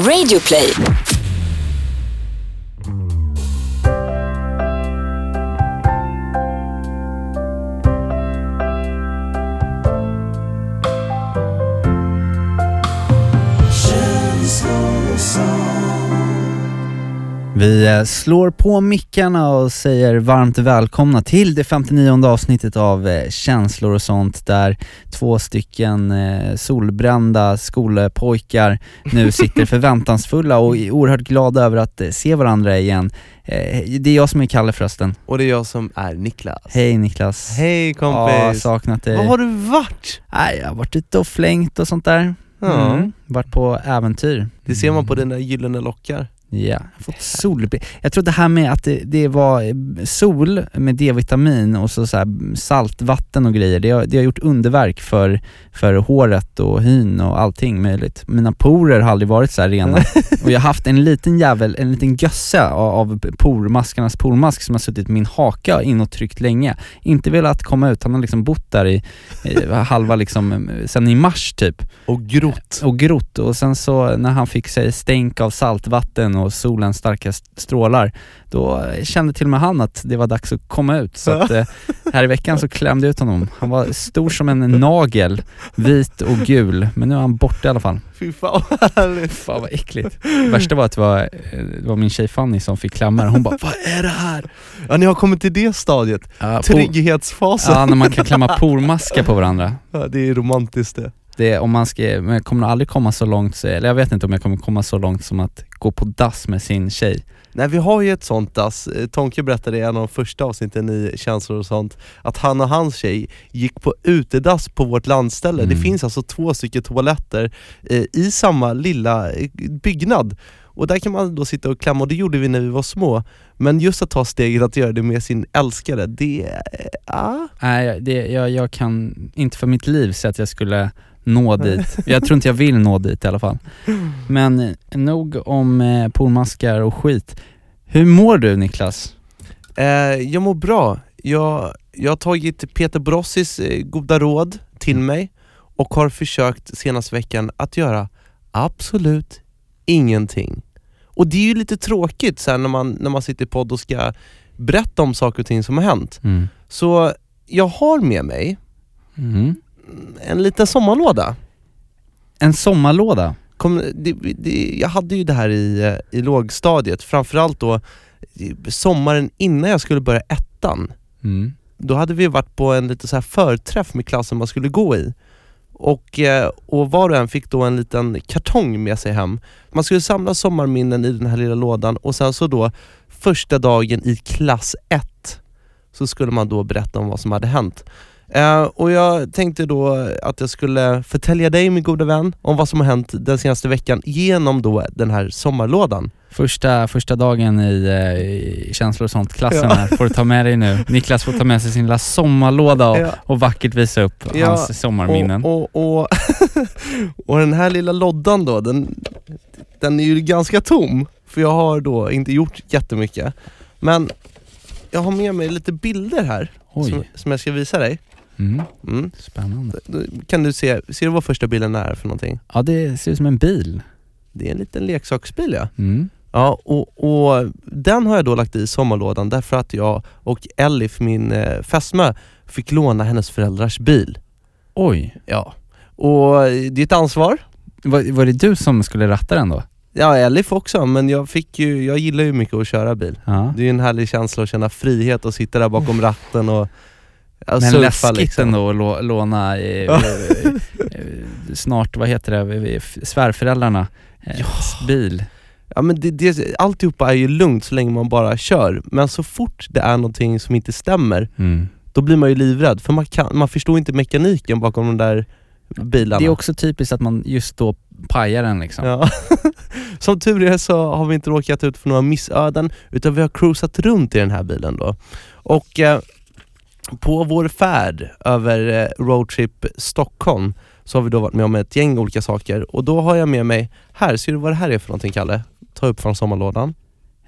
Radioplay. Slår på mickarna och säger varmt välkomna till det 59 avsnittet av eh, Känslor och sånt där två stycken eh, solbrända skolpojkar nu sitter förväntansfulla och är oerhört glada över att se varandra igen. Det är jag som är Kalle förresten. Och det är jag som är Niklas. Hej Niklas. Hej kompis. Ja, saknat dig. Var har du varit? Nej, jag har varit ute och flängt och sånt där. Ja. Mm. Varit på äventyr. Det ser man på dina gyllene lockar. Ja, fått sol. Jag tror det här med att det, det var sol med D-vitamin och så, så saltvatten och grejer, det har, det har gjort underverk för, för håret och hyn och allting möjligt. Mina porer har aldrig varit så rena och jag har haft en liten jävel, en liten gössa av, av pormaskarnas pormask som har suttit min haka in och tryckt länge. Inte velat komma ut, han har liksom bott där i, i halva liksom, sen i mars typ. Och grott. Och grott och sen så när han fick sig stänk av saltvatten och solens starka strålar, då kände till och med han att det var dags att komma ut. Så att, eh, här i veckan så klämde jag ut honom. Han var stor som en nagel, vit och gul, men nu är han borta i alla fall. Fy fan vad härligt. Fan vad äckligt. Värsta var att det var, eh, det var min tjej Fanny som fick klämma Hon bara, vad är det här? Ja ni har kommit till det stadiet, ja, trygghetsfasen. Ja, när man kan klämma pormaskar på varandra. Ja, det är romantiskt det det, om man ska, men jag kommer nog aldrig komma så långt, eller jag vet inte om jag kommer komma så långt som att gå på dass med sin tjej. Nej vi har ju ett sånt dass, eh, Tonke berättade i en av de första avsnitten i Känslor och sånt, att han och hans tjej gick på utedass på vårt landställe. Mm. Det finns alltså två stycken toaletter eh, i samma lilla eh, byggnad. Och där kan man då sitta och klämma, och det gjorde vi när vi var små. Men just att ta steget att göra det med sin älskare, det... Ah. Nej, det, jag, jag kan inte för mitt liv säga att jag skulle nå dit. Jag tror inte jag vill nå dit i alla fall. Men eh, nog om eh, pormaskar och skit. Hur mår du Niklas? Eh, jag mår bra. Jag, jag har tagit Peter Brossis eh, goda råd till mm. mig och har försökt senaste veckan att göra absolut ingenting. Och det är ju lite tråkigt sen när man, när man sitter i podd och ska berätta om saker och ting som har hänt. Mm. Så jag har med mig mm en liten sommarlåda. En sommarlåda? Kom, det, det, jag hade ju det här i, eh, i lågstadiet, framförallt då sommaren innan jag skulle börja ettan. Mm. Då hade vi varit på en lite så här förträff med klassen man skulle gå i. Och, eh, och var och en fick då en liten kartong med sig hem. Man skulle samla sommarminnen i den här lilla lådan och sen så då första dagen i klass 1 så skulle man då berätta om vad som hade hänt. Uh, och jag tänkte då att jag skulle förtälja dig min goda vän om vad som har hänt den senaste veckan genom då den här sommarlådan. Första, första dagen i, uh, i känslor och sånt-klassen ja. här får du ta med dig nu. Niklas får ta med sig sin lilla sommarlåda och, ja. och vackert visa upp ja. hans sommarminnen. Och, och, och, och, den här lilla lådan då, den, den är ju ganska tom, för jag har då inte gjort jättemycket. Men jag har med mig lite bilder här som, som jag ska visa dig. Mm. Mm. Spännande. Kan du se, ser du vad första bilen är för någonting? Ja det ser ut som en bil. Det är en liten leksaksbil ja. Mm. Ja, och, och, den har jag då lagt i sommarlådan därför att jag och Elif, min eh, fästmö, fick låna hennes föräldrars bil. Oj. Ja. Och det är ett ansvar. Var, var det du som skulle ratta den då? Ja, Elif också, men jag fick ju, jag gillar ju mycket att köra bil. Ja. Det är en härlig känsla att känna frihet och sitta där bakom ratten och Ja, Men läskigt liksom. ändå att låna eh, eh, snart, vad heter det, svärföräldrarna eh, ja. bil. Ja men det, det, alltihopa är ju lugnt så länge man bara kör, men så fort det är någonting som inte stämmer, mm. då blir man ju livrädd, för man, kan, man förstår inte mekaniken bakom de där bilarna. Det är också typiskt att man just då pajar den liksom. Ja. som tur är så har vi inte råkat ut för några missöden, utan vi har cruisat runt i den här bilen då. Och eh, på vår färd över eh, roadtrip Stockholm så har vi då varit med om ett gäng olika saker och då har jag med mig, här, ser du vad det här är för någonting Kalle? Ta upp från sommarlådan.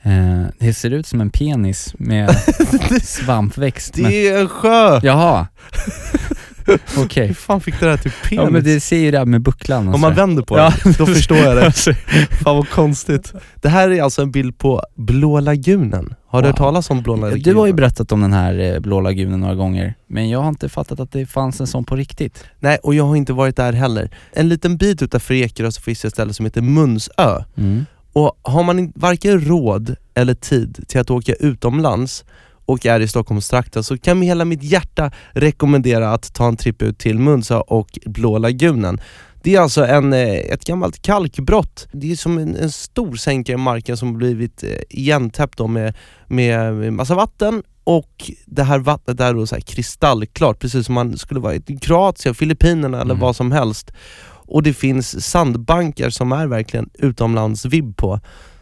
Eh, det ser ut som en penis med svampväxt. Det är en sjö! Jaha. Okej. Hur fan fick du det här till penis? Ja men det ser ju det här med bucklan och Om man vänder på Ja. det, då förstår jag det. Fan vad konstigt. Det här är alltså en bild på Blå lagunen. Har du Wow. hört talas om Blå lagunen? Du har ju berättat om den här eh, blå lagunen några gånger, men jag har inte fattat att det fanns en sån på riktigt. Nej, och jag har inte varit där heller. En liten bit utanför Ekerö så finns det ett ställe som heter Munsö. Mm. Och har man varken råd eller tid till att åka utomlands och är i Stockholmstrakten så kan med hela mitt hjärta rekommendera att ta en tripp ut till Munsö och Blå lagunen. Det är alltså en, eh, ett gammalt kalkbrott. Det är som en, en stor sänka i marken som har blivit eh, igentäppt med, med med massa vatten och det här vattnet är då så kristallklart, precis som man skulle vara i Kroatien, Filippinerna eller Mm. vad som helst. Och det finns sandbankar som är verkligen utomlandsvibb på.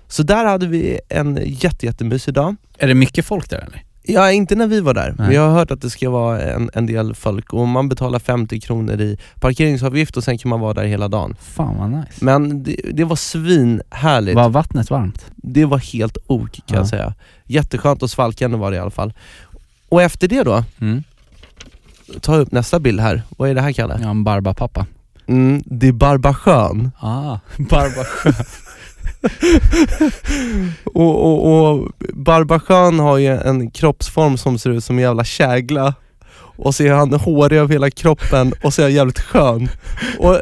Så där hade vi en jätte, jättemysig dag. Är det mycket folk där eller? Ja, inte när vi var där, men Nej. jag har hört att det ska vara en, en del folk och man betalar 50 kronor i parkeringsavgift och sen kan man vara där hela dagen. Fan vad nice. Men det, det var svinhärligt. Var vattnet varmt? Det var helt ok kan Ja. jag säga. Jätteskönt och svalkande var det i alla fall. Och efter det då, Mm. ta upp nästa bild här. Vad är det här Kalle? Ja, en barbapappa. Mm, det är Barbasjön. Ah, barbasjö. Och, och, och Barbachan har ju en kroppsform som ser ut som en jävla kägla och så är han hårig över hela kroppen och så är han jävligt skön. Och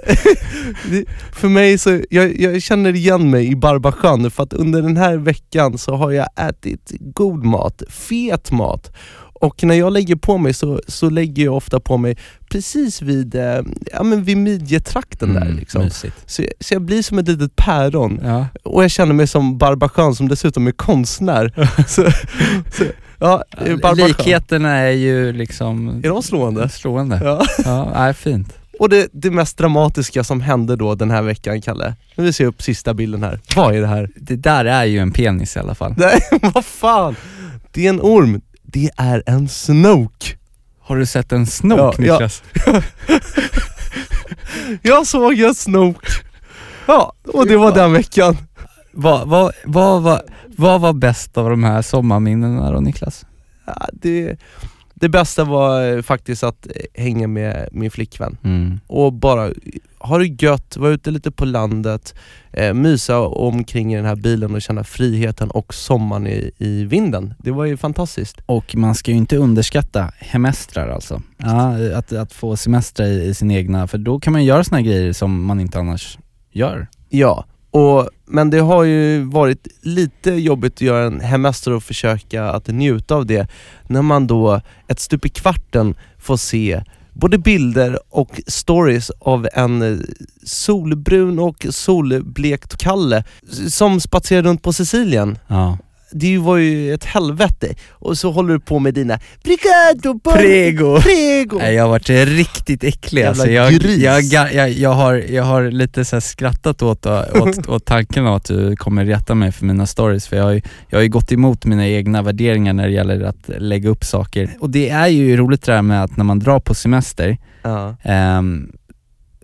för mig så, jag, jag känner igen mig i Barbachan för att under den här veckan så har jag ätit god mat, fet mat. Och när jag lägger på mig så, så lägger jag ofta på mig precis vid, eh, ja, men vid midjetrakten där liksom. Så, så jag blir som ett litet päron. Ja. Och jag känner mig som Barbasjön som dessutom är konstnär. så, så, ja, eh, Barbasjön. Likheterna är ju liksom Är de slående? slående. Ja. Ja, nej, fint. Och det, det mest dramatiska som hände då den här veckan, Kalle. Nu vill se upp sista bilden här. Vad är det här? Det där är ju en penis i alla fall. Nej, vad fan! Det är en orm. Det är en snok. Har du sett en snok Ja, ja. Niklas? Jag såg en snok. Ja, och det var den veckan. Vad, vad, vad, vad, vad var bäst av de här sommarminnena då Niklas? Ja, det, det bästa var faktiskt att hänga med min flickvän. Mm. och bara ha det gött, vara ute lite på landet, eh, mysa omkring i den här bilen och känna friheten och sommaren i, i vinden. Det var ju fantastiskt. Och man ska ju inte underskatta hemestrar alltså. Ja, att, att få semester i, i sin egna, för då kan man göra såna grejer som man inte annars gör. Ja, och, men det har ju varit lite jobbigt att göra en hemester och försöka att njuta av det när man då ett stup i kvarten får se både bilder och stories av en eh, solbrun och solblekt Kalle som spatserar runt på Sicilien. Ja det var ju ett helvete. Och så håller du på med dina brigado, Prego. prego. Nej, jag har varit riktigt äcklig Jävla alltså. jag, gris. jag, jag, jag, har, jag har lite så skrattat åt, åt, åt tanken att du kommer rätta mig för mina stories, för jag har, ju, jag har ju gått emot mina egna värderingar när det gäller att lägga upp saker. Och det är ju roligt det där med att när man drar på semester, Ja. ehm,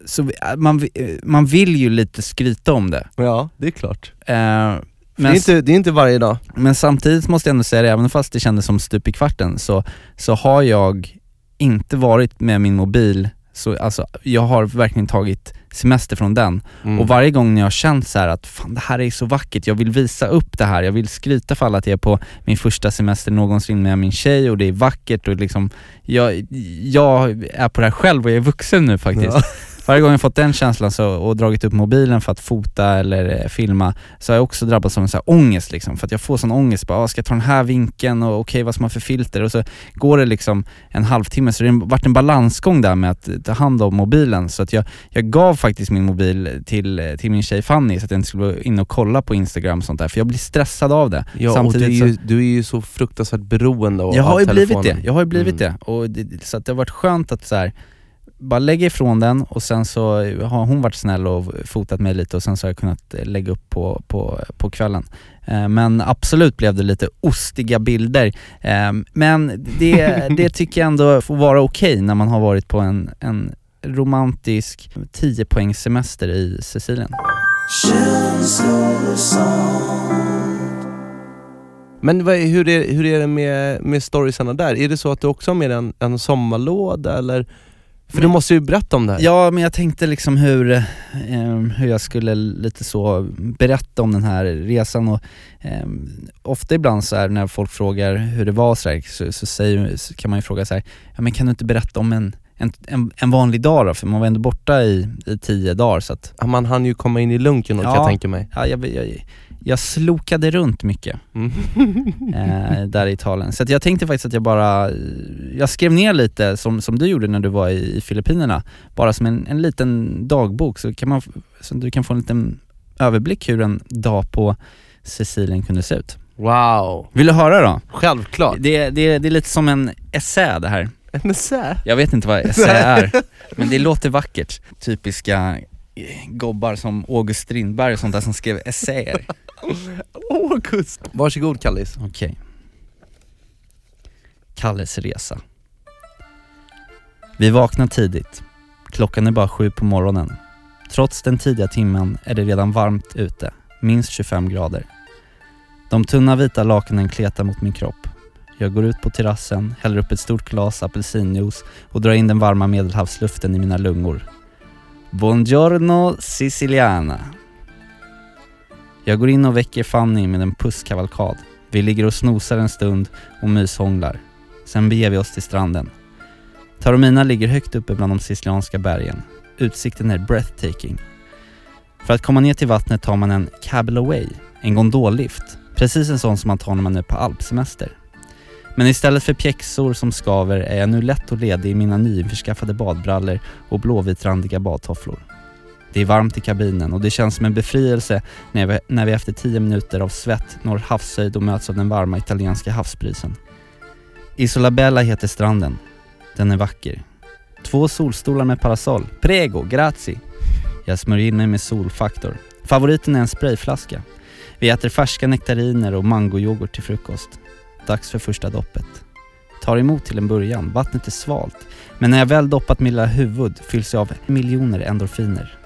så man, man vill ju lite skryta om det. ja, det är klart. För men, det, är inte, det är inte varje dag. men samtidigt måste jag ändå säga det, även fast det kändes som stup i kvarten, så, så har jag inte varit med min mobil, så, alltså, jag har verkligen tagit semester från den. Mm. Och varje gång när jag har känt så här att fan det här är så vackert, jag vill visa upp det här, jag vill skryta för alla att jag är på min första semester någonsin med min tjej och det är vackert och liksom, jag, jag är på det här själv och jag är vuxen nu faktiskt. Ja. Varje gång jag fått den känslan så, och dragit upp mobilen för att fota eller eh, filma, så har jag också drabbats av en sån här ångest liksom, för att jag får sån ångest, bara, ah, ska jag ta den här vinkeln och okej vad ska man för filter? Och så går det liksom en halvtimme, så det har varit en balansgång där med att ta hand om mobilen, så att jag, jag gav faktiskt min mobil till, till min tjej Fanny så att jag inte skulle gå in och kolla på Instagram och sånt där, för jag blir stressad av det. Ja, och Samtidigt du är, ju, du är ju så fruktansvärt beroende av jag har ju blivit telefonen. det, jag har ju blivit Mm. det. Och det. Så att det har varit skönt att så här, bara lägga ifrån den och sen så har hon varit snäll och fotat mig lite och sen så har jag kunnat lägga upp på, på, på kvällen. Eh, Men absolut blev det lite ostiga bilder. Eh, Men det, det tycker jag ändå får vara okej när man har varit på en, en romantisk 10 poängs semester i Sicilien. Men vad, hur, är, hur är det med, med storiesarna där? Är det så att du också har med en, en sommarlåda eller? För du måste ju berätta om det här. Ja, men jag tänkte liksom hur, eh, hur jag skulle lite så berätta om den här resan och eh, ofta ibland så här när folk frågar hur det var så, här, så, så, säger, så kan man ju fråga så här, ja men kan du inte berätta om en en, en, en, vanlig dag då, för man var ändå borta i, i tio dagar så att... Ja, man hann ju komma in i lunken ja, kan jag tänka mig. Ja, jag, jag, jag slokade runt mycket mm. eh, där i Italien. Så jag tänkte faktiskt att jag bara, jag skrev ner lite som, som du gjorde när du var i, i Filippinerna, bara som en, en liten dagbok så, kan man, så du kan få en liten överblick hur en dag på Sicilien kunde se ut. Wow! Vill du höra då? Självklart! Det, det, det är lite som en essä det här. En essä? Jag vet inte vad essä är, men det låter vackert. Typiska gobbar som August Strindberg och sånt där som skrev essäer. August! Varsågod Kallis. Okej. Okay. Kalles resa. Vi vaknar tidigt. Klockan är bara sju på morgonen. Trots den tidiga timmen är det redan varmt ute, minst 25 grader. De tunna vita lakanen kletar mot min kropp. Jag går ut på terrassen, häller upp ett stort glas apelsinjuice och drar in den varma medelhavsluften i mina lungor. Buongiorno siciliana. Jag går in och väcker Fanny med en pusskavalkad. Vi ligger och snosar en stund och myshånglar. Sen beger vi oss till stranden. Taromina ligger högt uppe bland de sicilianska bergen. Utsikten är breathtaking. För att komma ner till vattnet tar man en cable away, en gondollift. Precis en sån som man tar när man är på alpsemester. Men istället för pjäxor som skaver är jag nu lätt och ledig i mina nyinförskaffade badbrallor och blåvitrandiga badtofflor. Det är varmt i kabinen och det känns som en befrielse när vi, när vi efter tio minuter av svett når havshöjd och möts av den varma italienska havsbrisen. Isola Bella heter stranden. Den är vacker. Två solstolar med parasoll. Prego, grazie. Jag smörjer in mig med solfaktor. Favoriten är en sprayflaska. Vi äter färska nektariner och mangoyoghurt till frukost. Dags för första doppet. Tar emot till en början, vattnet är svalt. Men när jag väl doppat mitt lilla huvud fylls jag av miljoner endorfiner.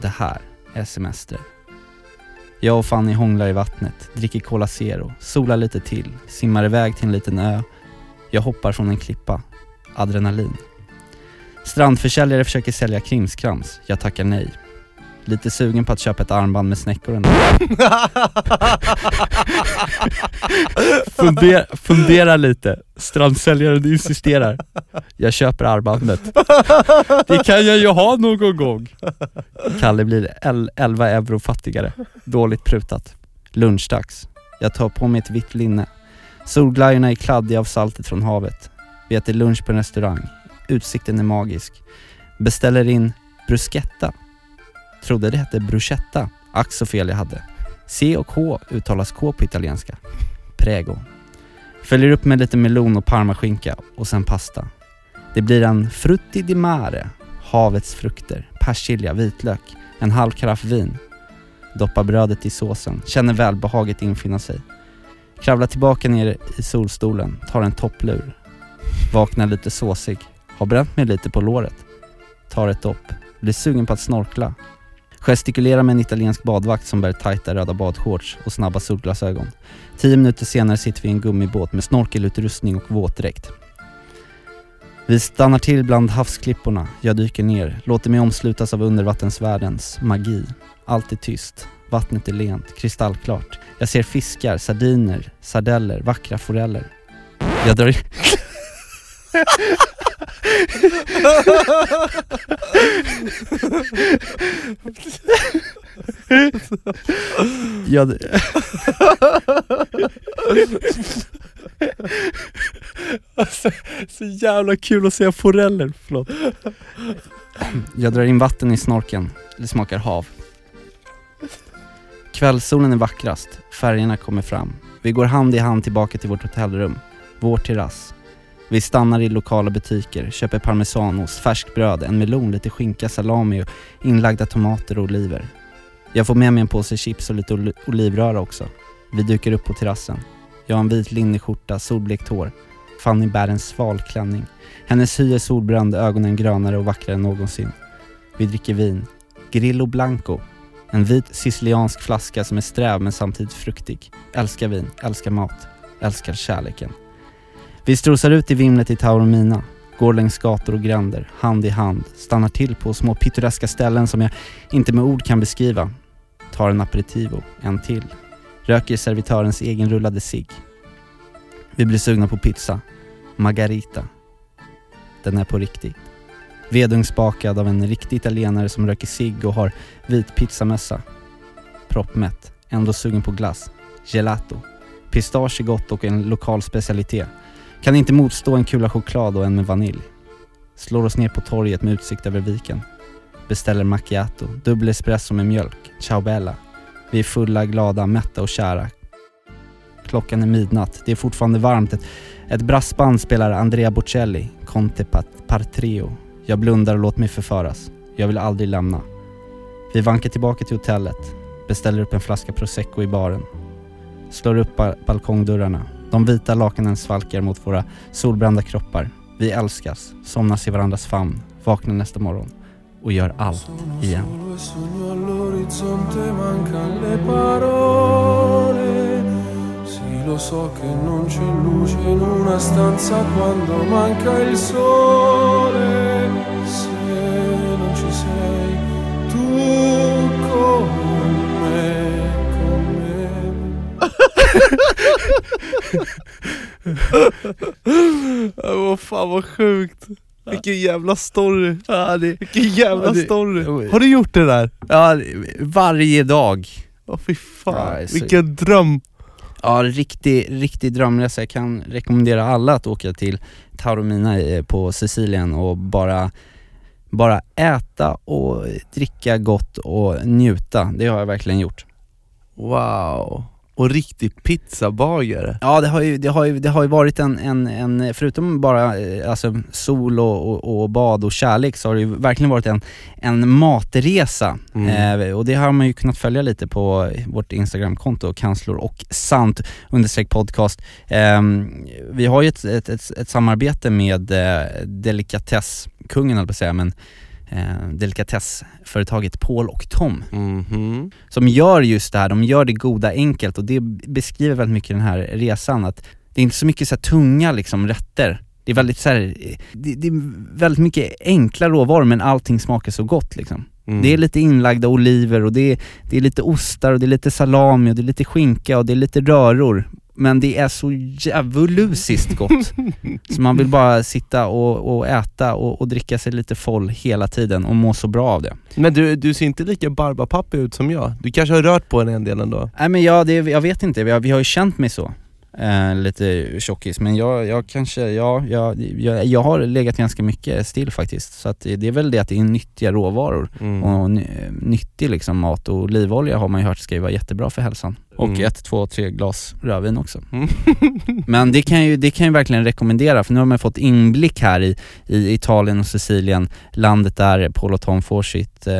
Det här är semester. Jag och Fanny hånglar i vattnet, dricker Cola Zero, solar lite till, simmar iväg till en liten ö. Jag hoppar från en klippa. Adrenalin. Strandförsäljare försöker sälja krimskrams. Jag tackar nej. Lite sugen på att köpa ett armband med snäckor ändå. fundera, fundera lite. Strandsäljaren insisterar. Jag köper armbandet. Det kan jag ju ha någon gång. Kalle blir 11 euro fattigare. Dåligt prutat. Lunchdags. Jag tar på mig ett vitt linne. Solglajjorna är kladdiga av saltet från havet. Vi äter lunch på en restaurang. Utsikten är magisk. Beställer in bruschetta Trodde det hette bruschetta. Ack så fel jag hade. C och H uttalas K på italienska. Prego. Följer upp med lite melon och parmaskinka och sen pasta. Det blir en frutti di mare, havets frukter, persilja, vitlök, en halv karaff vin. Doppar brödet i såsen, känner välbehaget infinna sig. Kravlar tillbaka ner i solstolen, tar en topplur. Vaknar lite såsig, har bränt mig lite på låret. Tar ett dopp, blir sugen på att snorkla Gestikulerar med en italiensk badvakt som bär tajta röda badshorts och snabba solglasögon. Tio minuter senare sitter vi i en gummibåt med snorkelutrustning och våtdräkt. Vi stannar till bland havsklipporna. Jag dyker ner, låter mig omslutas av undervattensvärldens magi. Allt är tyst. Vattnet är lent, kristallklart. Jag ser fiskar, sardiner, sardeller, vackra foreller. Jag drar ja, det... alltså, så jävla kul att se foreller, förlåt. Jag drar in vatten i snorken, det smakar hav. Kvällssolen är vackrast, färgerna kommer fram. Vi går hand i hand tillbaka till vårt hotellrum, vår terrass. Vi stannar i lokala butiker, köper parmesanost, färskt bröd, en melon, lite skinka, salami och inlagda tomater och oliver. Jag får med mig en påse chips och lite ol olivröra också. Vi dyker upp på terrassen. Jag har en vit linneskjorta, solblekt hår. Fanny bär en sval klänning. Hennes hy är solbränd, ögonen grönare och vackrare än någonsin. Vi dricker vin. Grillo Blanco. En vit siciliansk flaska som är sträv men samtidigt fruktig. Älskar vin, älskar mat, älskar kärleken. Vi strosar ut i vimlet i Taormina, går längs gator och gränder, hand i hand, stannar till på små pittoreska ställen som jag inte med ord kan beskriva. Tar en aperitivo, en till. Röker servitörens egenrullade cigg. Vi blir sugna på pizza. Margarita. Den är på riktigt. Vedugnsbakad av en riktig italienare som röker cigg och har vit pizzamössa. Proppmätt, ändå sugen på glass. Gelato. Pistage är gott och en lokal specialitet. Kan inte motstå en kula choklad och en med vanilj. Slår oss ner på torget med utsikt över viken. Beställer macchiato, dubbel espresso med mjölk. Ciao bella. Vi är fulla, glada, mätta och kära. Klockan är midnatt. Det är fortfarande varmt. Ett, ett brassband spelar Andrea Bocelli, Conte Partrio. Jag blundar och låter mig förföras. Jag vill aldrig lämna. Vi vankar tillbaka till hotellet. Beställer upp en flaska prosecco i baren. Slår upp balkongdörrarna. De vita lakanen svalkar mot våra solbrända kroppar. Vi älskas, somnas i varandras famn, vaknar nästa morgon och gör allt igen. lo so che non c'è luce in una stanza quando manca il sole. Vad fan vad sjukt. Vilken jävla story. Ja, det, Vilken jävla ja, det, story. Har du gjort det där? Ja, varje dag. Åh fy fan, ja, vilken dröm. Ja, riktig, riktig drömresa. Jag kan rekommendera alla att åka till Taormina på Sicilien och bara, bara äta och dricka gott och njuta. Det har jag verkligen gjort. Wow och riktig pizzabagare. Ja det har ju, det har ju, det har ju varit en, en, en förutom bara eh, alltså, sol och, och, och, bad och kärlek så har det ju verkligen varit en, en matresa. Mm. Eh, och det har man ju kunnat följa lite på vårt Instagramkonto, kanslor och sant understreck podcast. Eh, vi har ju ett, ett, ett, ett samarbete med eh, delikatesskungen höll på att säga, men eh, delikatessföretaget Paul och Tom. Mm -hmm. Som gör just det här, de gör det goda enkelt och det beskriver väldigt mycket den här resan att det är inte så mycket så tunga liksom rätter. Det är väldigt så här, det, det, är väldigt mycket enkla råvaror men allting smakar så gott liksom. Mm. Det är lite inlagda oliver och det är, det är lite ostar och det är lite salami och det är lite skinka och det är lite röror men det är så djävulusiskt gott. så man vill bara sitta och, och äta och, och, dricka sig lite full hela tiden och må så bra av det. Men du, du ser inte lika barbapappi ut som jag. Du kanske har rört på den en del ändå? Nej men jag, det, jag vet inte, vi har, vi har ju känt mig så. Eh, lite tjockis, men jag, jag kanske, ja, jag, jag, jag, har legat ganska mycket still faktiskt. Så att det är väl det att det är nyttiga råvaror mm. och nyttig liksom mat och olivolja har man ju hört ska ju vara jättebra för hälsan. Och mm. ett, två, tre glas rödvin också. Mm. Men det kan, ju, det kan jag verkligen rekommendera för nu har man fått inblick här i, i Italien och Sicilien, landet där Paul och Tom får sitt, eh,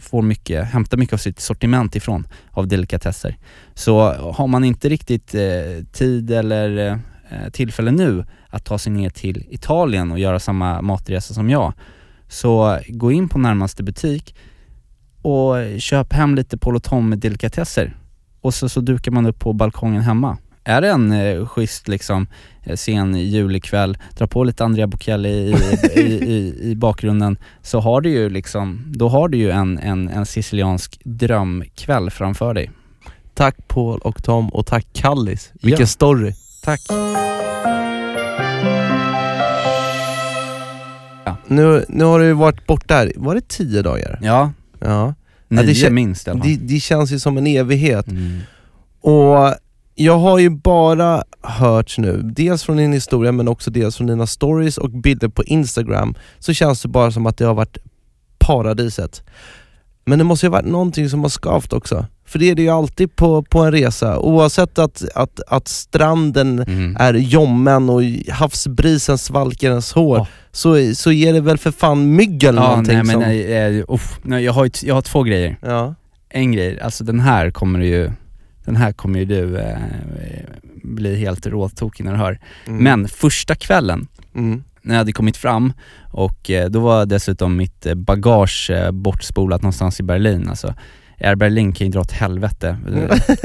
får mycket, hämtar mycket av sitt sortiment ifrån av delikatesser. Så har man inte riktigt eh, tid eller eh, tillfälle nu att ta sig ner till Italien och göra samma matresa som jag, så gå in på närmaste butik och köp hem lite Paul och Tom delikatesser och så, så dukar man upp på balkongen hemma. Är det en eh, schysst liksom eh, sen julikväll, dra på lite Andrea Bocelli i, i, i, i, bakgrunden, så har du ju liksom, då har du ju en, en, en siciliansk drömkväll framför dig. Tack Paul och Tom och tack Kallis. Vilken ja. story. Tack. Ja. Nu, nu har du varit borta här, var det tio dagar? Ja. Ja. Nio det, minst i alla fall. Det, det, känns ju som en evighet. Mm. Och jag har ju bara hört nu, dels från din historia men också dels från dina stories och bilder på Instagram, så känns det bara som att det har varit paradiset. Men det måste ju ha varit någonting som har skavt också. För det är det ju alltid på, på en resa. Oavsett att, att, att stranden mm. är jommen och havsbrisen svalkar ens hår, oh. så, så ger det väl för fan mygg eller ja, någonting nej, men som... nej, uff, nej, jag, har, jag har två grejer. Ja. En grej, alltså den här kommer ju, den här kommer ju du eh, bli helt råtokig när du hör. Mm. Men första kvällen, mm när jag hade kommit fram och eh, då var dessutom mitt eh, bagage bortspolat någonstans i Berlin alltså. Air Berlin kan ju dra åt helvete.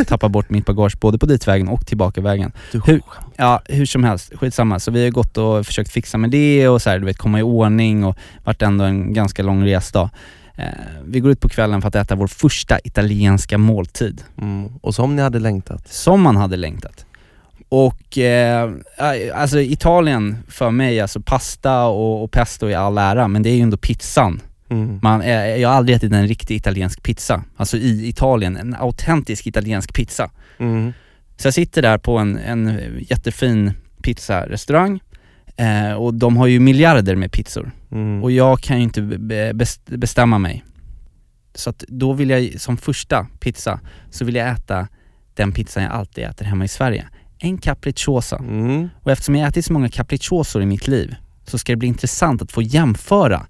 Tappa bort mitt bagage både på ditvägen och tillbakavägen. Du, Hur- Ja, hur som helst, skitsamma. Så vi har gått och försökt fixa med det och så här, du vet, komma i ordning och varit ändå en ganska lång resdag. Eh, vi går ut på kvällen för att äta vår första italienska måltid, Mm. Och som ni hade längtat. som man hade längtat. Och eh, alltså Italien för mig, alltså pasta och, och pesto i all ära, men det är ju ändå pizzan. Mm. Man, jag har aldrig ätit en riktig italiensk pizza, alltså i Italien, en autentisk italiensk pizza. Mm. Så jag sitter där på en, en jättefin pizzarestaurang eh, och de har ju miljarder med pizzor Mm. och jag kan ju inte be- bes- bestämma mig. Så att då vill jag som första pizza, så vill jag äta den pizzan jag alltid äter hemma i Sverige. En capricciosa. Mm. Och eftersom jag ätit så många capricciosor i mitt liv så ska det bli intressant att få jämföra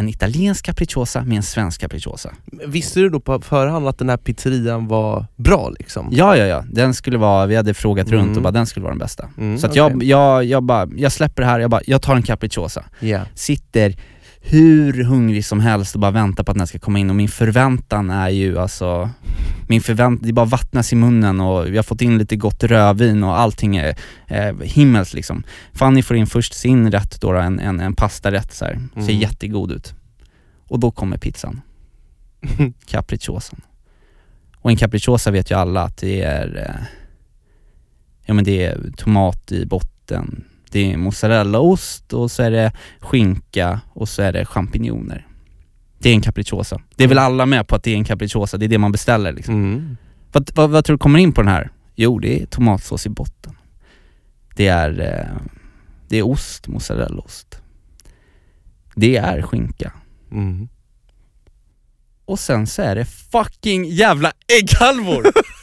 en italiensk capricciosa med en svensk capricciosa. Visste du då på förhand att den här pizzerian var bra liksom? Ja, ja, ja. Den skulle vara, vi hade frågat runt Mm. och bara den skulle vara den bästa. Mm, Så att okej. jag, jag, jag bara, jag släpper det här, jag bara, jag tar en capricciosa. Ja. Sitter hur hungrig som helst och bara väntar på att den här ska komma in och min förväntan är ju alltså, min förväntan, det bara vattnas i munnen och vi har fått in lite gott rödvin och allting är eh, himmelskt liksom. Fanny får in först sin rätt då, en, en, en pastarätt så här. ser Mm. jättegod ut. Och då kommer pizzan, capricciosan. Och en capricciosa vet ju alla att det är, eh, ja men det är tomat i botten, det är mozzarellaost och så är det skinka och så är det champinjoner. Det är en capricciosa. Det är väl alla med på att det är en capricciosa, det är det man beställer liksom. Mm. Vad, vad, vad tror du kommer in på den här? Jo, det är tomatsås i botten. Det är, eh, det är ost, mozzarellaost. Det är skinka. Mm. Och sen så är det fucking jävla ägghalvor!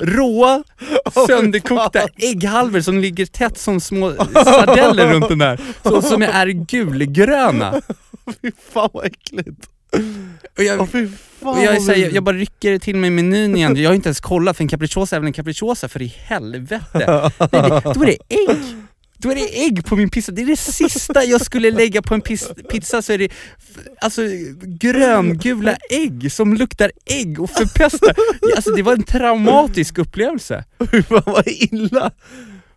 Råa, sönderkokta ägghalvor som ligger tätt som små sardeller runt den där. Så, som är gulgröna. Fy fan vad äckligt. Och jag, fan och jag, här, jag, jag bara rycker till mig menyn igen, jag har inte ens kollat för en capricciosa är väl en capricciosa för i helvete. Nej, det, då är det ägg! Då är det ägg på min pizza, det är det sista jag skulle lägga på en pizza så är det alltså gröngula ägg som luktar ägg och förpestar. Alltså det var en traumatisk upplevelse. Fy fan vad illa.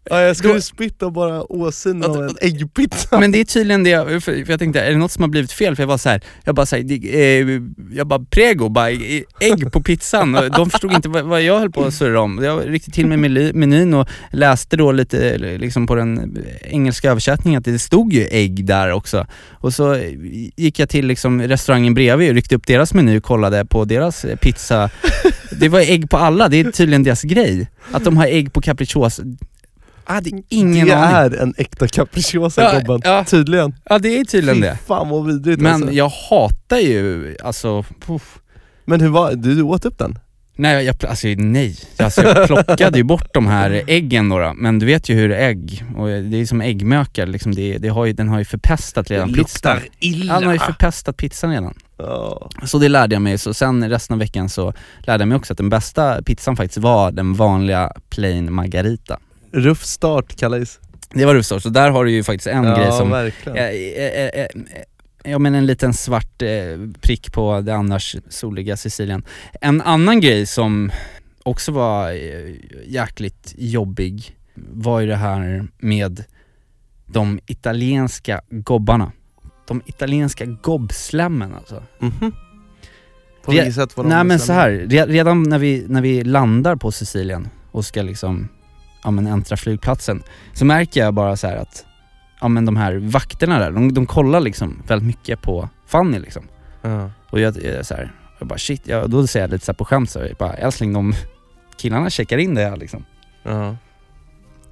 Ja, jag skulle Då- spytta bara åsynen av en äggpizza. Men det är tydligen det, jag- för jag tänkte, är det något som har blivit fel? För jag var så här, jag bara såhär, eh, jag bara prego, bara ägg på pizzan. Och de förstod inte vad, vad jag höll på att surra om. Jag ryckte till mig meny- menyn och läste då lite liksom på den engelska översättningen att det stod ju ägg där också. Och så gick jag till liksom restaurangen bredvid och ryckte upp deras meny och kollade på deras pizza. Det var ägg på alla, det är tydligen deras grej. Att de har ägg på capricciosa. Jag hade ingen det aning. är en äkta capricciosa Ja, gobben. ja. Tydligen. Ja det är tydligen Fy det. fan vad vidrigt Men alltså. jag hatar ju, alltså, puff. Men hur var du, åt upp den? Nej, jag, alltså nej. Alltså, jag plockade ju bort de här äggen då, då. men du vet ju hur ägg, och det är som äggmökar liksom, det, det har ju, den har ju förpestat redan pizzan. illa. Den har ju förpestat pizzan redan. Ja. Så det lärde jag mig, så sen resten av veckan så lärde jag mig också att den bästa pizzan faktiskt var den vanliga plain margarita. Ruff start kallas. Det var rufsort, så där har du ju faktiskt en grej som verkligen. Eh, eh, Ja men en liten svart prick på det annars soliga Sicilien. En annan grej som också var jäkligt jobbig var ju det här med de italienska gobbarna. De italienska gobbslämmen alltså. Mhm. På Re- vilket sätt var de Nej men så här, re, redan när vi, när vi landar på Sicilien och ska liksom, ja men äntra flygplatsen, så märker jag bara så här att, ja men de här vakterna där, de, de kollar liksom väldigt mycket på Fanny liksom. Ja. Och jag, jag så här, jag bara shit, ja, då säger jag lite så här på skämt så, jag bara älskling de killarna checkar in det här liksom. Ja.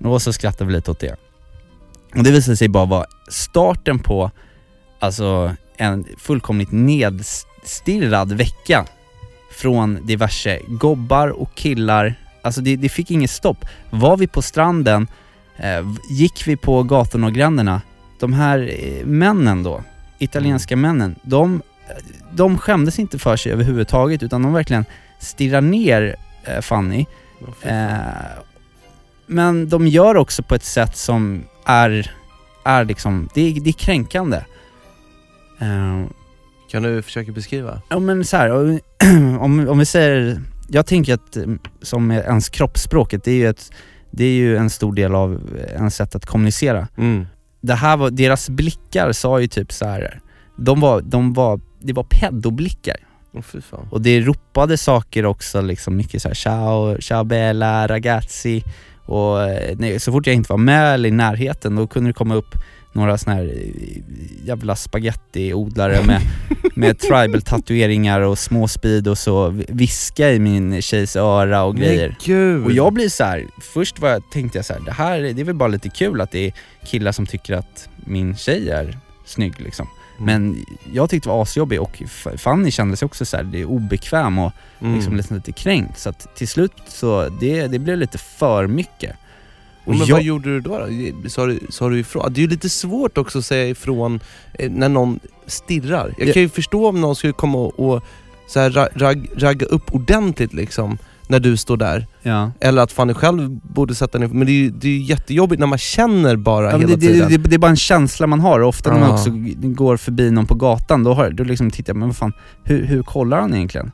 Och så skrattar vi lite åt det. Och det visade sig bara vara starten på, alltså en fullkomligt nedstirrad vecka från diverse gobbar och killar. Alltså det, det fick inget stopp. Var vi på stranden, eh, gick vi på gatorna och gränderna, de här eh, männen då, italienska männen, de, de skämdes inte för sig överhuvudtaget utan de verkligen stirrar ner eh, Fanny. Eh, men de gör också på ett sätt som är, är liksom, det är, det är kränkande. Eh, Kan du försöka beskriva? Ja men så här, om, om vi säger, jag tänker att mm, som ens kroppsspråket, det är ju, ett, det är ju en stor del av ens sätt att kommunicera. Mm. Det här var, deras blickar sa ju typ så här. de var, de var, det var pedoblickar. Oh. Och det ropade saker också liksom, mycket så här, ciao, ciao bella, ragazzi. Och eh, nej, så fort jag inte var med eller i närheten då kunde det komma upp några såna här eh, jävla spaghettiodlare med, med tribal tatueringar och små speed och så viska i min tjejs öra och grejer. Och jag blir så här, först var jag, tänkte jag så här, det här det är väl bara lite kul att det är killar som tycker att min tjej är snygg liksom. Mm. Men jag tyckte det var asjobbig och Fanny kände sig också så här, det är obekväm och Mm. liksom lite, lite kränkt. Så att till slut så, det, det blev lite för mycket. Och men jag, vad gjorde du då? då? Sa du, sa du ifrån? Det är ju lite svårt också att säga ifrån eh, när någon stirrar. Jag Ja. kan ju förstå om någon skulle komma och, och så här, ra- rag, ragga upp ordentligt liksom, när du står där. ja. Eller att Fanny själv borde sätta ner, men det är ju det är jättejobbigt när man känner bara Ja, hela det, det, tiden. det, det är bara en känsla man har ofta när man också går förbi någon på gatan, då, har, då liksom tittar jag, men vad fan, hur, hur kollar han egentligen?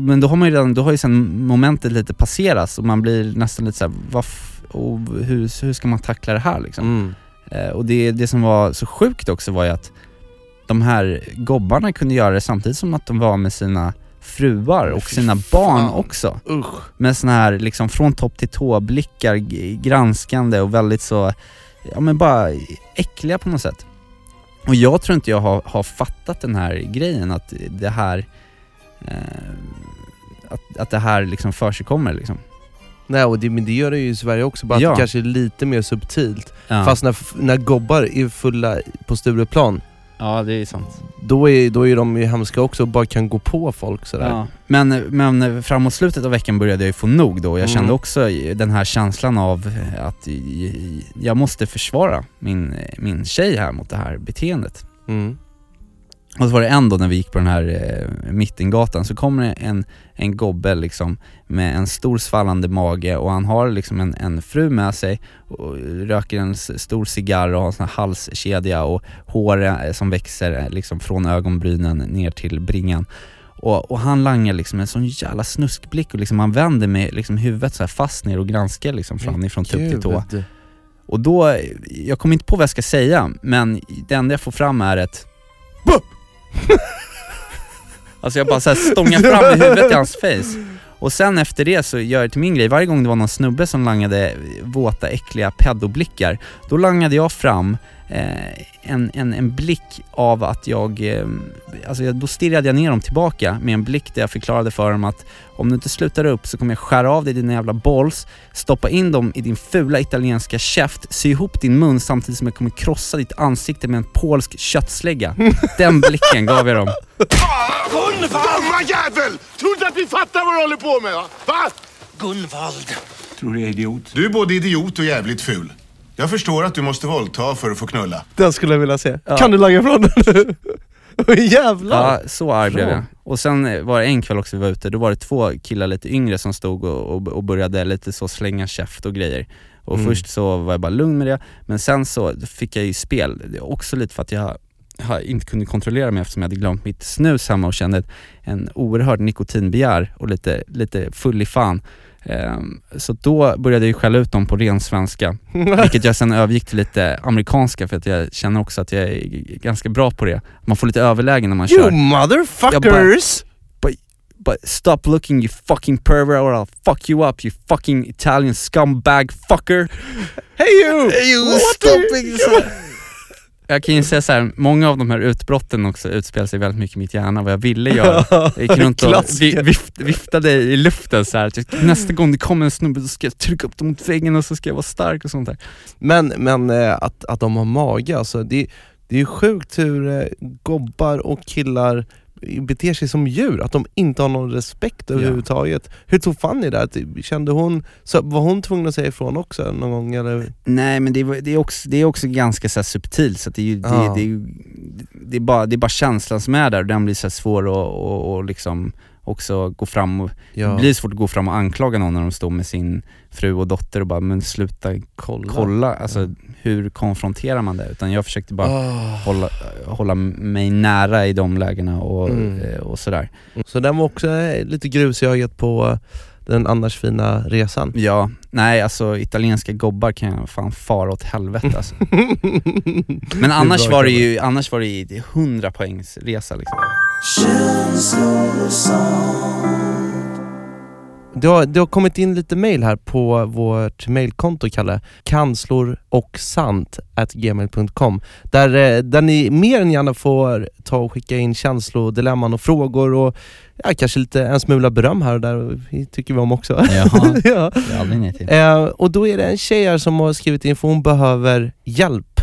Men då har man ju redan, då har ju sen momentet lite passerats och man blir nästan lite såhär, vad och hur, hur ska man tackla det här liksom? Mm. Eh, och det, det som var så sjukt också var ju att de här gobbarna kunde göra det samtidigt som att de var med sina fruar och fy sina fan. barn också. Usch. Med såna här liksom från topp till tå blickar, granskande och väldigt så, ja men bara äckliga på något sätt. Och jag tror inte jag har, har fattat den här grejen att det här, eh, att, att det här liksom försigkommer liksom. Nej, och det, men det gör det ju i Sverige också, bara Ja. att det kanske är lite mer subtilt. Ja. Fast när, när gobbar är fulla på Stureplan, ja det är sant. då är, då är de ju hemska också och bara kan gå på folk sådär. Ja. Men, men framåt slutet av veckan började jag ju få nog då. Jag Mm. kände också den här känslan av att jag måste försvara min, min tjej här mot det här beteendet. Mm. Och så var det en då när vi gick på den här eh, Mittengatan så kommer det en, en gobbe liksom med en stor svallande mage och han har liksom en, en fru med sig och röker en stor cigarr och har en sån här halskedja och hår eh, som växer eh, liksom från ögonbrynen ner till bringan. Och, och han langar liksom en sån jävla snuskblick och liksom han vänder med liksom huvudet så här fast ner och granskar liksom framifrån tupp till tå. Och då, jag kommer inte på vad jag ska säga, men det enda jag får fram är ett BUP! Alltså jag bara så här stångar fram i huvudet i hans face. Och sen efter det så gör jag till min grej, varje gång det var någon snubbe som langade våta, äckliga pedoblickar, då langade jag fram en, en, en blick av att jag, eh, alltså jag, då stirrade jag ner dem tillbaka med en blick där jag förklarade för dem att om du inte slutar upp så kommer jag skära av dig dina jävla balls, stoppa in dem i din fula italienska käft, sy ihop din mun samtidigt som jag kommer krossa ditt ansikte med en polsk köttslägga. Den blicken gav jag dem. Dumma jävel! Tror inte att vi fattar vad du håller på med? Va? Gunvald. Tror du är idiot? Du är både idiot och jävligt ful. Jag förstår att du måste våldta för att få knulla. Den skulle jag vilja se. Ja. Kan du langa ifrån den? Jävlar! Ja, så arg blev jag. Och sen var det en kväll också vi var ute, då var det två killar lite yngre som stod och, och, och började lite så slänga käft och grejer. Och Mm. först så var jag bara lugn med det, men sen så fick jag ju spel, Det är också lite för att jag har inte kunde kontrollera mig eftersom jag hade glömt mitt snus hemma och kände en oerhörd nikotinbegär och lite, lite full i fan. Ehm, så då började jag skälla ut dem på ren svenska, vilket jag sen övergick till lite amerikanska för att jag känner också att jag är ganska bra på det. Man får lite överläge när man You kör. motherfuckers! But stop looking you fucking pervert or I'll fuck you up you fucking Italian scumbag fucker. Hey you! Hey you, What stop are you- being so- Jag kan ju säga så här, många av de här utbrotten också utspelar sig väldigt mycket i mitt hjärna, vad jag ville göra. Jag gick runt och vift, viftade i luften så här. att jag, nästa gång det kommer en snubbe så ska jag trycka upp dem mot väggen och så ska jag vara stark och sånt där. Men, men eh, att, att de har mage, alltså, det, det är ju sjukt hur eh, gobbar och killar beter sig som djur, att de inte har någon respekt överhuvudtaget. Hur tog Fanny det? Kände hon, så var hon tvungen att säga ifrån också någon gång? Eller? Nej men det, är- det, är, också, det är också ganska så subtilt så det är ju, det, Ja. det, det, är bara, det är bara känslan som är där och den blir så svår att och, och liksom också gå fram och, Ja. det blir svårt att gå fram och anklaga någon när de står med sin fru och dotter och bara, men sluta kolla. kolla, alltså hur konfronterar man det? Utan jag försökte bara Ah. hålla, hålla mig nära i de lägena och, Mm. eh, och sådär. Så den var också eh, lite grus i ögat på den annars fina resan. Ja, nej alltså italienska gobbar kan jag fan fara åt helvete alltså. Men annars var det ju, annars var det ju 100 poängs resa liksom. Det har, det har kommit in lite mail här på vårt mailkonto Kalle, kanslor och sant at gmail.com där, eh, där ni mer än gärna får ta och skicka in känslodilemman och frågor och ja, kanske lite en smula beröm här och där, det tycker vi om också. Jaha, ja. det är aldrig. Eh, och då är det en tjej här som har skrivit in för hon behöver hjälp.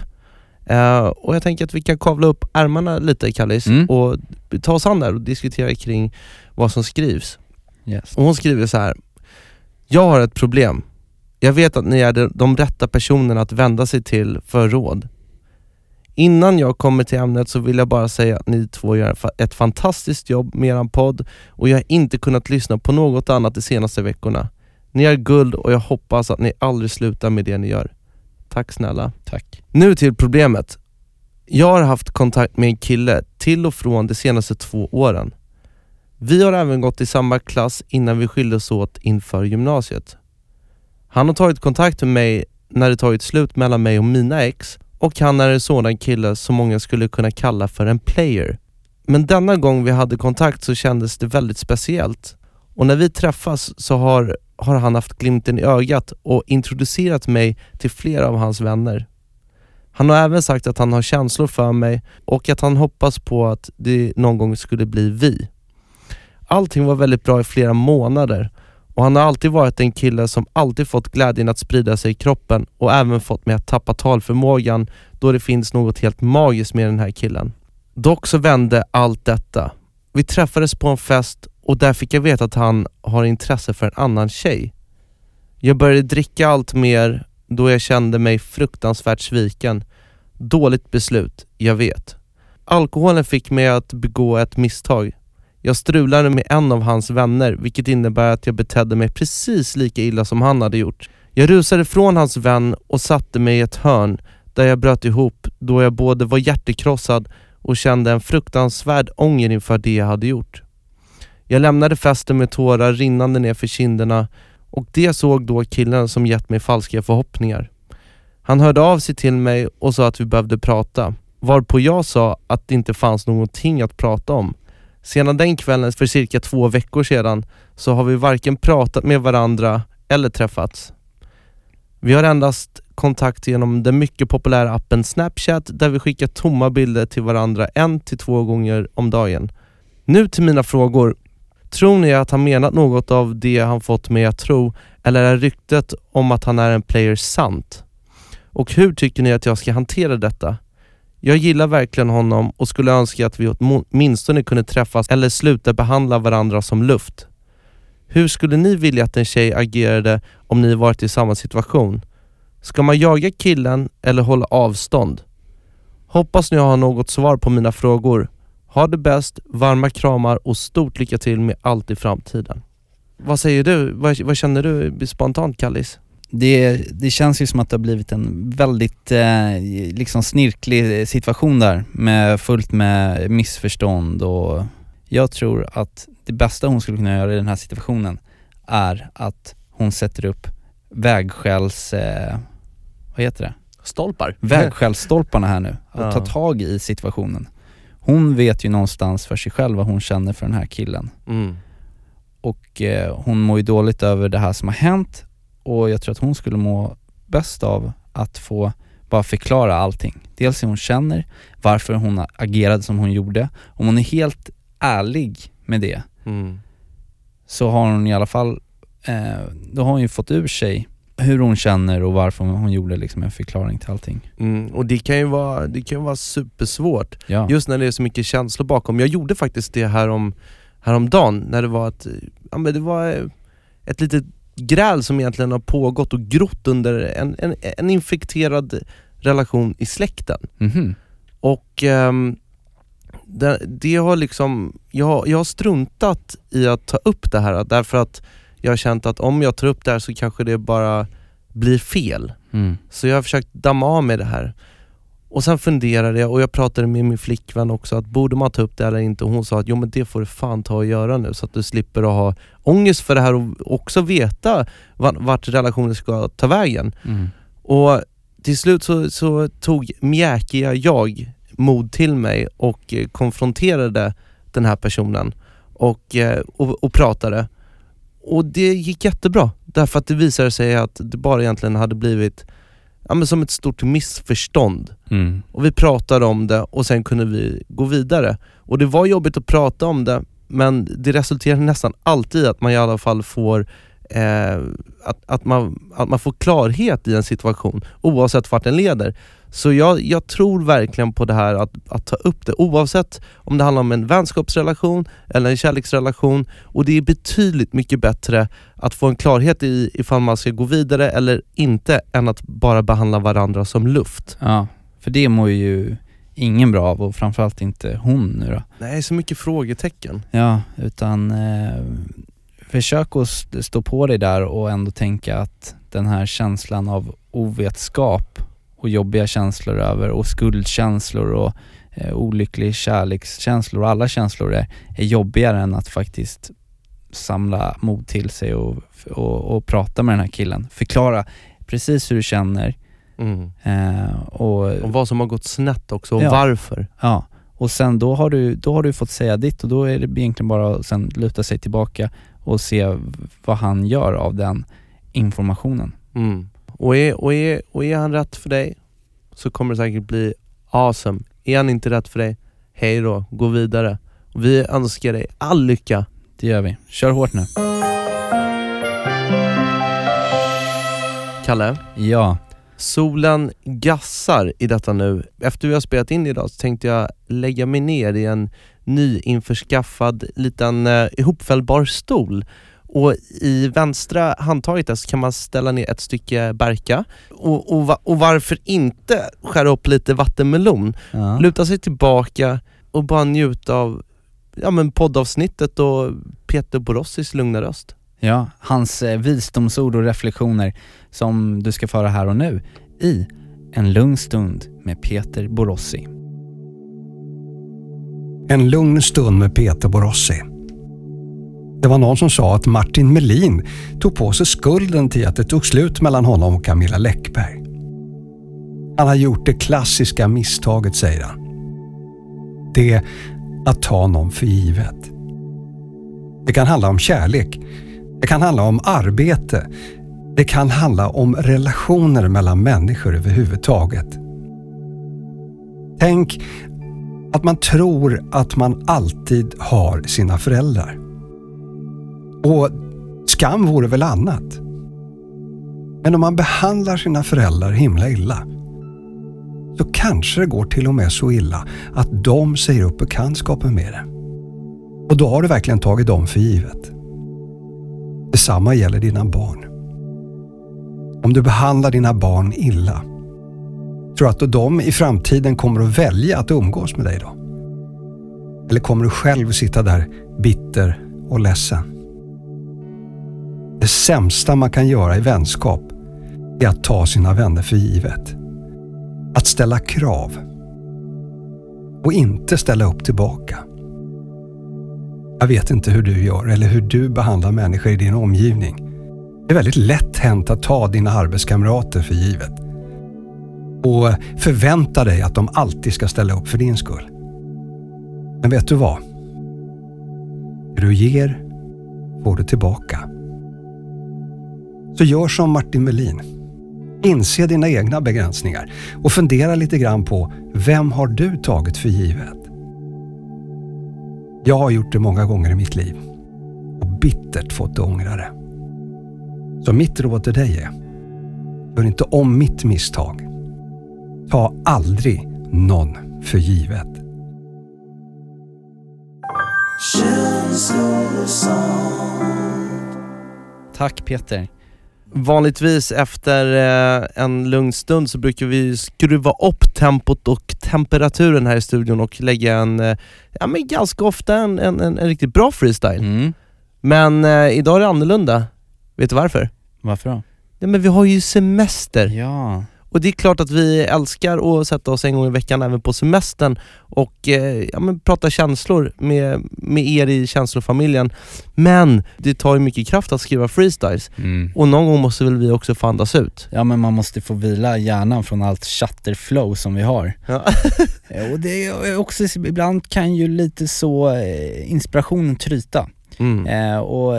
Eh, och jag tänker att vi kan kavla upp ärmarna lite Kallis Mm. och ta oss an där och diskutera kring vad som skrivs. Yes. Och hon skriver så här. Jag har ett problem. Jag vet att ni är de- rätta personerna att vända sig till för råd. Innan jag kommer till ämnet så vill jag bara säga att ni två gör ett fantastiskt jobb med er podd och jag har inte kunnat lyssna på något annat de senaste veckorna. Ni är guld och jag hoppas att ni aldrig slutar med det ni gör. Tack snälla. Tack. Nu till problemet. Jag har haft kontakt med en kille till och från de senaste två åren. Vi har även gått i samma klass innan vi skildes åt inför gymnasiet. Han har tagit kontakt med mig när det tagit slut mellan mig och mina ex och han är en sådan kille som många skulle kunna kalla för en player. Men denna gång vi hade kontakt så kändes det väldigt speciellt och när vi träffas så har, har han haft glimten i ögat och introducerat mig till flera av hans vänner. Han har även sagt att han har känslor för mig och att han hoppas på att det någon gång skulle bli vi. Allting var väldigt bra i flera månader och han har alltid varit en kille som alltid fått glädjen att sprida sig i kroppen och även fått mig att tappa talförmågan då det finns något helt magiskt med den här killen. Dock så vände allt detta. Vi träffades på en fest och där fick jag veta att han har intresse för en annan tjej. Jag började dricka allt mer då jag kände mig fruktansvärt sviken. Dåligt beslut, jag vet. Alkoholen fick mig att begå ett misstag. Jag strulade med en av hans vänner vilket innebär att jag betedde mig precis lika illa som han hade gjort. Jag rusade från hans vän och satte mig i ett hörn där jag bröt ihop då jag både var hjärtekrossad och kände en fruktansvärd ånger inför det jag hade gjort. Jag lämnade festen med tårar rinnande ner för kinderna och det såg då killen som gett mig falska förhoppningar. Han hörde av sig till mig och sa att vi behövde prata, varpå jag sa att det inte fanns någonting att prata om. Sedan den kvällen för cirka två veckor sedan så har vi varken pratat med varandra eller träffats. Vi har endast kontakt genom den mycket populära appen Snapchat där vi skickar tomma bilder till varandra en till två gånger om dagen. Nu till mina frågor. Tror ni att han menat något av det han fått mig att tro eller är ryktet om att han är en player sant? Och hur tycker ni att jag ska hantera detta? Jag gillar verkligen honom och skulle önska att vi åtminstone kunde träffas eller sluta behandla varandra som luft. Hur skulle ni vilja att en tjej agerade om ni varit i samma situation? Ska man jaga killen eller hålla avstånd? Hoppas ni har något svar på mina frågor. Ha det bäst, varma kramar och stort lycka till med allt i framtiden. Vad säger du? Vad, vad känner du spontant Kallis? Det, det känns ju som att det har blivit en väldigt eh, liksom snirklig situation där med fullt med missförstånd och jag tror att det bästa hon skulle kunna göra i den här situationen är att hon sätter upp vägskälls, eh, vad heter det? Stolpar? Vägskällsstolparna här nu och Ja. ta tag i situationen. Hon vet ju någonstans för sig själv vad hon känner för den här killen Mm. och eh, hon mår ju dåligt över det här som har hänt och jag tror att hon skulle må bäst av att få bara förklara allting. Dels hur hon känner, varför hon agerade som hon gjorde. Om hon är helt ärlig med det Mm. så har hon i alla fall, eh, då har hon ju fått ur sig hur hon känner och varför hon gjorde liksom en förklaring till allting. Mm. Och det kan ju vara, det kan vara supersvårt Ja. Just när det är så mycket känslor bakom. Jag gjorde faktiskt det här om, häromdagen när det var ett, ja men det var eh, ett litet gräl som egentligen har pågått och grott under en, en, en infekterad relation i släkten. Mhm. Och ehm, det, det har liksom, jag, jag har struntat i att ta upp det här därför att jag har känt att om jag tar upp det här så kanske det bara blir fel. Mm. Så jag har försökt damma av med det här. Och sen funderade jag och jag pratade med min flickvän också att borde man ta upp det eller inte? Och hon sa att jo men det får du fan ta och göra nu så att du slipper att ha ångest för det här och också veta vart, vart relationen ska ta vägen. Mm. Och till slut så, så tog mjäkiga jag mod till mig och eh, konfronterade den här personen och, eh, och, och pratade. Och det gick jättebra därför att det visade sig att det bara egentligen hade blivit ja, men som ett stort missförstånd. Mm. Och vi pratade om det och sen kunde vi gå vidare. Och det var jobbigt att prata om det men det resulterar nästan alltid i att man i alla fall får eh, att, att, man, att man får klarhet i en situation oavsett vart den leder. Så jag, jag tror verkligen på det här att, att ta upp det oavsett om det handlar om en vänskapsrelation eller en kärleksrelation och det är betydligt mycket bättre att få en klarhet i ifall man ska gå vidare eller inte än att bara behandla varandra som luft. Ja, för det mår ju ingen bra av och framförallt inte hon nu då. Nej, så mycket frågetecken. Ja, utan eh, försök att st- stå på dig där och ändå tänka att den här känslan av ovetskap och jobbiga känslor över och skuldkänslor och eh, olycklig kärlekskänslor och alla känslor är, är jobbigare än att faktiskt samla mod till sig och, och, och prata med den här killen. Förklara precis hur du känner Mm. eh, och Och vad som har gått snett också och Ja. varför. Ja, och sen då har, du, då har du fått säga ditt och då är det egentligen bara att sen luta sig tillbaka och se vad han gör av den informationen. Mm. Och, är, och, är, och är han rätt för dig så kommer det säkert bli awesome. Är han inte rätt för dig, hej då, gå vidare. Vi önskar dig all lycka. Det gör vi. Kör hårt nu. Kalle, Ja, solen gassar i detta nu. Efter vi har spelat in idag så tänkte jag lägga mig ner i en nyinförskaffad liten eh, ihopfällbar stol. Och i vänstra handtaget där så kan man ställa ner ett stycke berka och, och, och varför inte skära upp lite vattenmelon? ja. luta sig tillbaka och bara njuta av ja, men poddavsnittet och Peter Borossis lugna röst. ja hans eh, visdomsord och reflektioner som du ska föra här och nu i En lugn stund med Peter Borossi. En lugn stund med Peter Borossi. Det var någon som sa att Martin Melin tog på sig skulden till att det tog slut mellan honom och Camilla Läckberg. Han har gjort det klassiska misstaget, säger han. Det är att ta någon för givet. Det kan handla om kärlek. Det kan handla om arbete. Det kan handla om relationer mellan människor överhuvudtaget. Tänk att man tror att man alltid har sina föräldrar. Och skam vore väl annat. Men om man behandlar sina föräldrar himla illa så kanske det går till och med så illa att de säger upp bekantskapen med det. Och då har du verkligen tagit dem för givet. Detsamma gäller dina barn. Om du behandlar dina barn illa Tror du att de i framtiden kommer att välja att umgås med dig då? Eller kommer du själv sitta där bitter och ledsen? Det sämsta man kan göra i vänskap är att ta sina vänner för givet. Att ställa krav. Och inte ställa upp tillbaka. Jag vet inte hur du gör eller hur du behandlar människor i din omgivning. Det är väldigt lätt hänt att ta dina arbetskamrater för givet och förvänta dig att de alltid ska ställa upp för din skull. Men vet du vad? Det du ger får du tillbaka. Så gör som Martin Melin. Inse dina egna begränsningar och fundera lite grann på vem har du tagit för givet? Jag har gjort det många gånger i mitt liv och bittert fått ångra det. Så mitt råd till dig är, gör inte om mitt misstag. Ta aldrig någon för givet. Tack Peter. Vanligtvis efter eh, en lugn stund så brukar vi skruva upp tempot och temperaturen här i studion och lägga en, eh, ja men ganska ofta en, en, en, en riktigt bra freestyle. Mm. Men eh, idag är det annorlunda. Vet du varför? Varför då? Ja, men vi har ju semester. Ja. Och det är klart att vi älskar att sätta oss en gång i veckan även på semestern och eh, ja, prata känslor med, med er i känslofamiljen. Men det tar ju mycket kraft att skriva freestyles Mm. och någon gång måste väl vi också få andas ut. Ja men man måste få vila hjärnan från allt chatterflow som vi har. Ja. Och det är också, ibland kan ju lite så eh, inspirationen tryta. Mm. Eh, och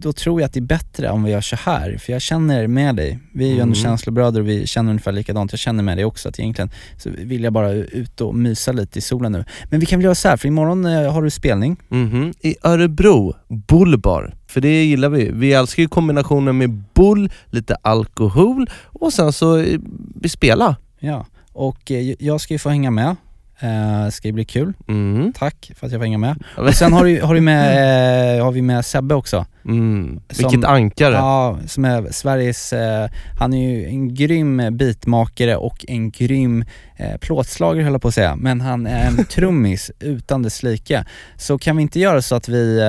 då tror jag att det är bättre om vi gör så här, för jag känner med dig. Vi är ju ändå Mm. känslobröder och vi känner ungefär likadant. Jag känner med dig också att egentligen så vill jag bara ut och mysa lite i solen nu. Men vi kan väl göra så här, för imorgon eh, har du spelning. Mhm. I Örebro, Bullbar. För det gillar vi. Vi älskar ju kombinationen med bull, lite alkohol och sen så eh, vi spelar. Ja, och eh, jag ska ju få hänga med. Eh, ska ju bli kul. Mm. Tack för att jag får hänga med. Och sen har, du, har, du med, eh, har vi med Sebbe också. Mm. Som- Vilket ankare. Ja, som är Sveriges, eh, han är ju en grym beatmakare och en grym eh, plåtslagare höll jag på att säga, men han är en trummis utan dess like. Så kan vi inte göra så att vi, eh,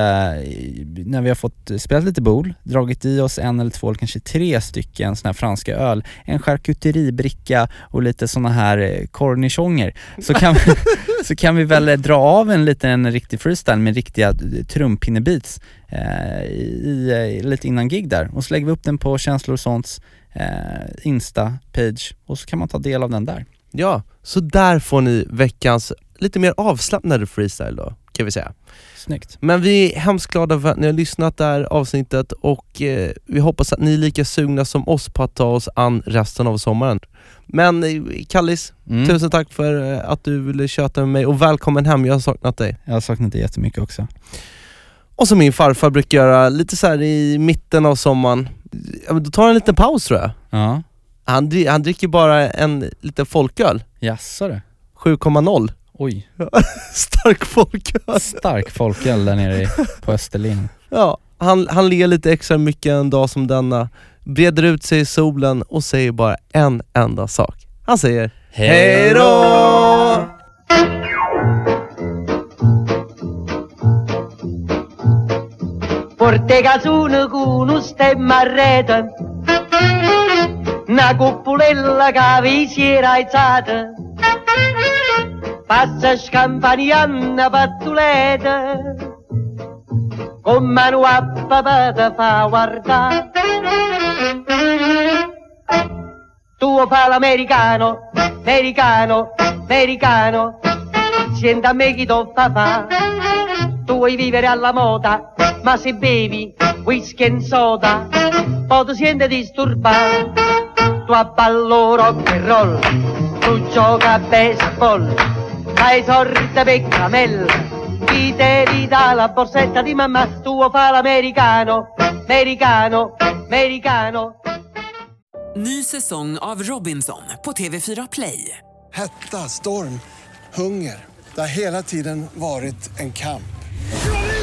när vi har fått spela lite bol, dragit i oss en eller två eller kanske tre stycken såna här franska öl, en charkuteribricka och lite såna här eh, cornichoner, så kan, vi, så kan vi väl dra av en liten riktig freestyle med riktiga trumpinnebeats eh, i, i, eh, lite innan gig där och så lägger vi upp den på Känslor och sånts eh, Insta-page och så kan man ta del av den där. Ja, så där får ni veckans lite mer avslappnade freestyle då, kan vi säga. Snyggt. Men vi är hemskt glada för att ni har lyssnat det här avsnittet och eh, vi hoppas att ni är lika sugna som oss på att ta oss an resten av sommaren. Men eh, Kallis, Mm. tusen tack för eh, att du ville köta med mig och välkommen hem, jag har saknat dig. Jag har saknat det jättemycket också. Och som min farfar brukar göra, lite så här i mitten av sommaren, då tar han en liten paus tror jag. Ja, Han, han dricker bara en liten folköl, jaså du? 7,0. Oj, Stark folköl. stark folköl där nere i- på Österlen. Ja, han, han ler lite extra mycket en dag som denna, breder ut sig i solen och säger bara en enda sak. Han säger Hej då! Porte casone con uno stemma rete, una cuppolella che vi si era alzata, passa scampanianna pattuleta, con mano a papà te fa guardare. Tu fa l'americano, americano, americano, senta a me chi tu fa fa. Tu vuoi vivere alla moda, ma se bevi whisky e soda, poi ti senti disturbato. Tu abballo rock and roll, tu gioca a baseball, fai sorte per camella, chi te ridà la borsetta di mamma, tu fa l'americano, americano, americano. Ny säsong av Robinson på TV4 Play. Hetta, storm, hunger. Det har hela tiden varit en kamp.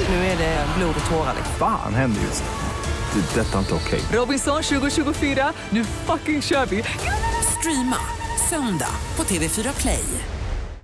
Nu är det blod och tårar. liksom. Fan händer just nu. Det. är Detta är inte okej. Robinson 2024, nu fucking kör vi! Streama söndag på TV4 Play.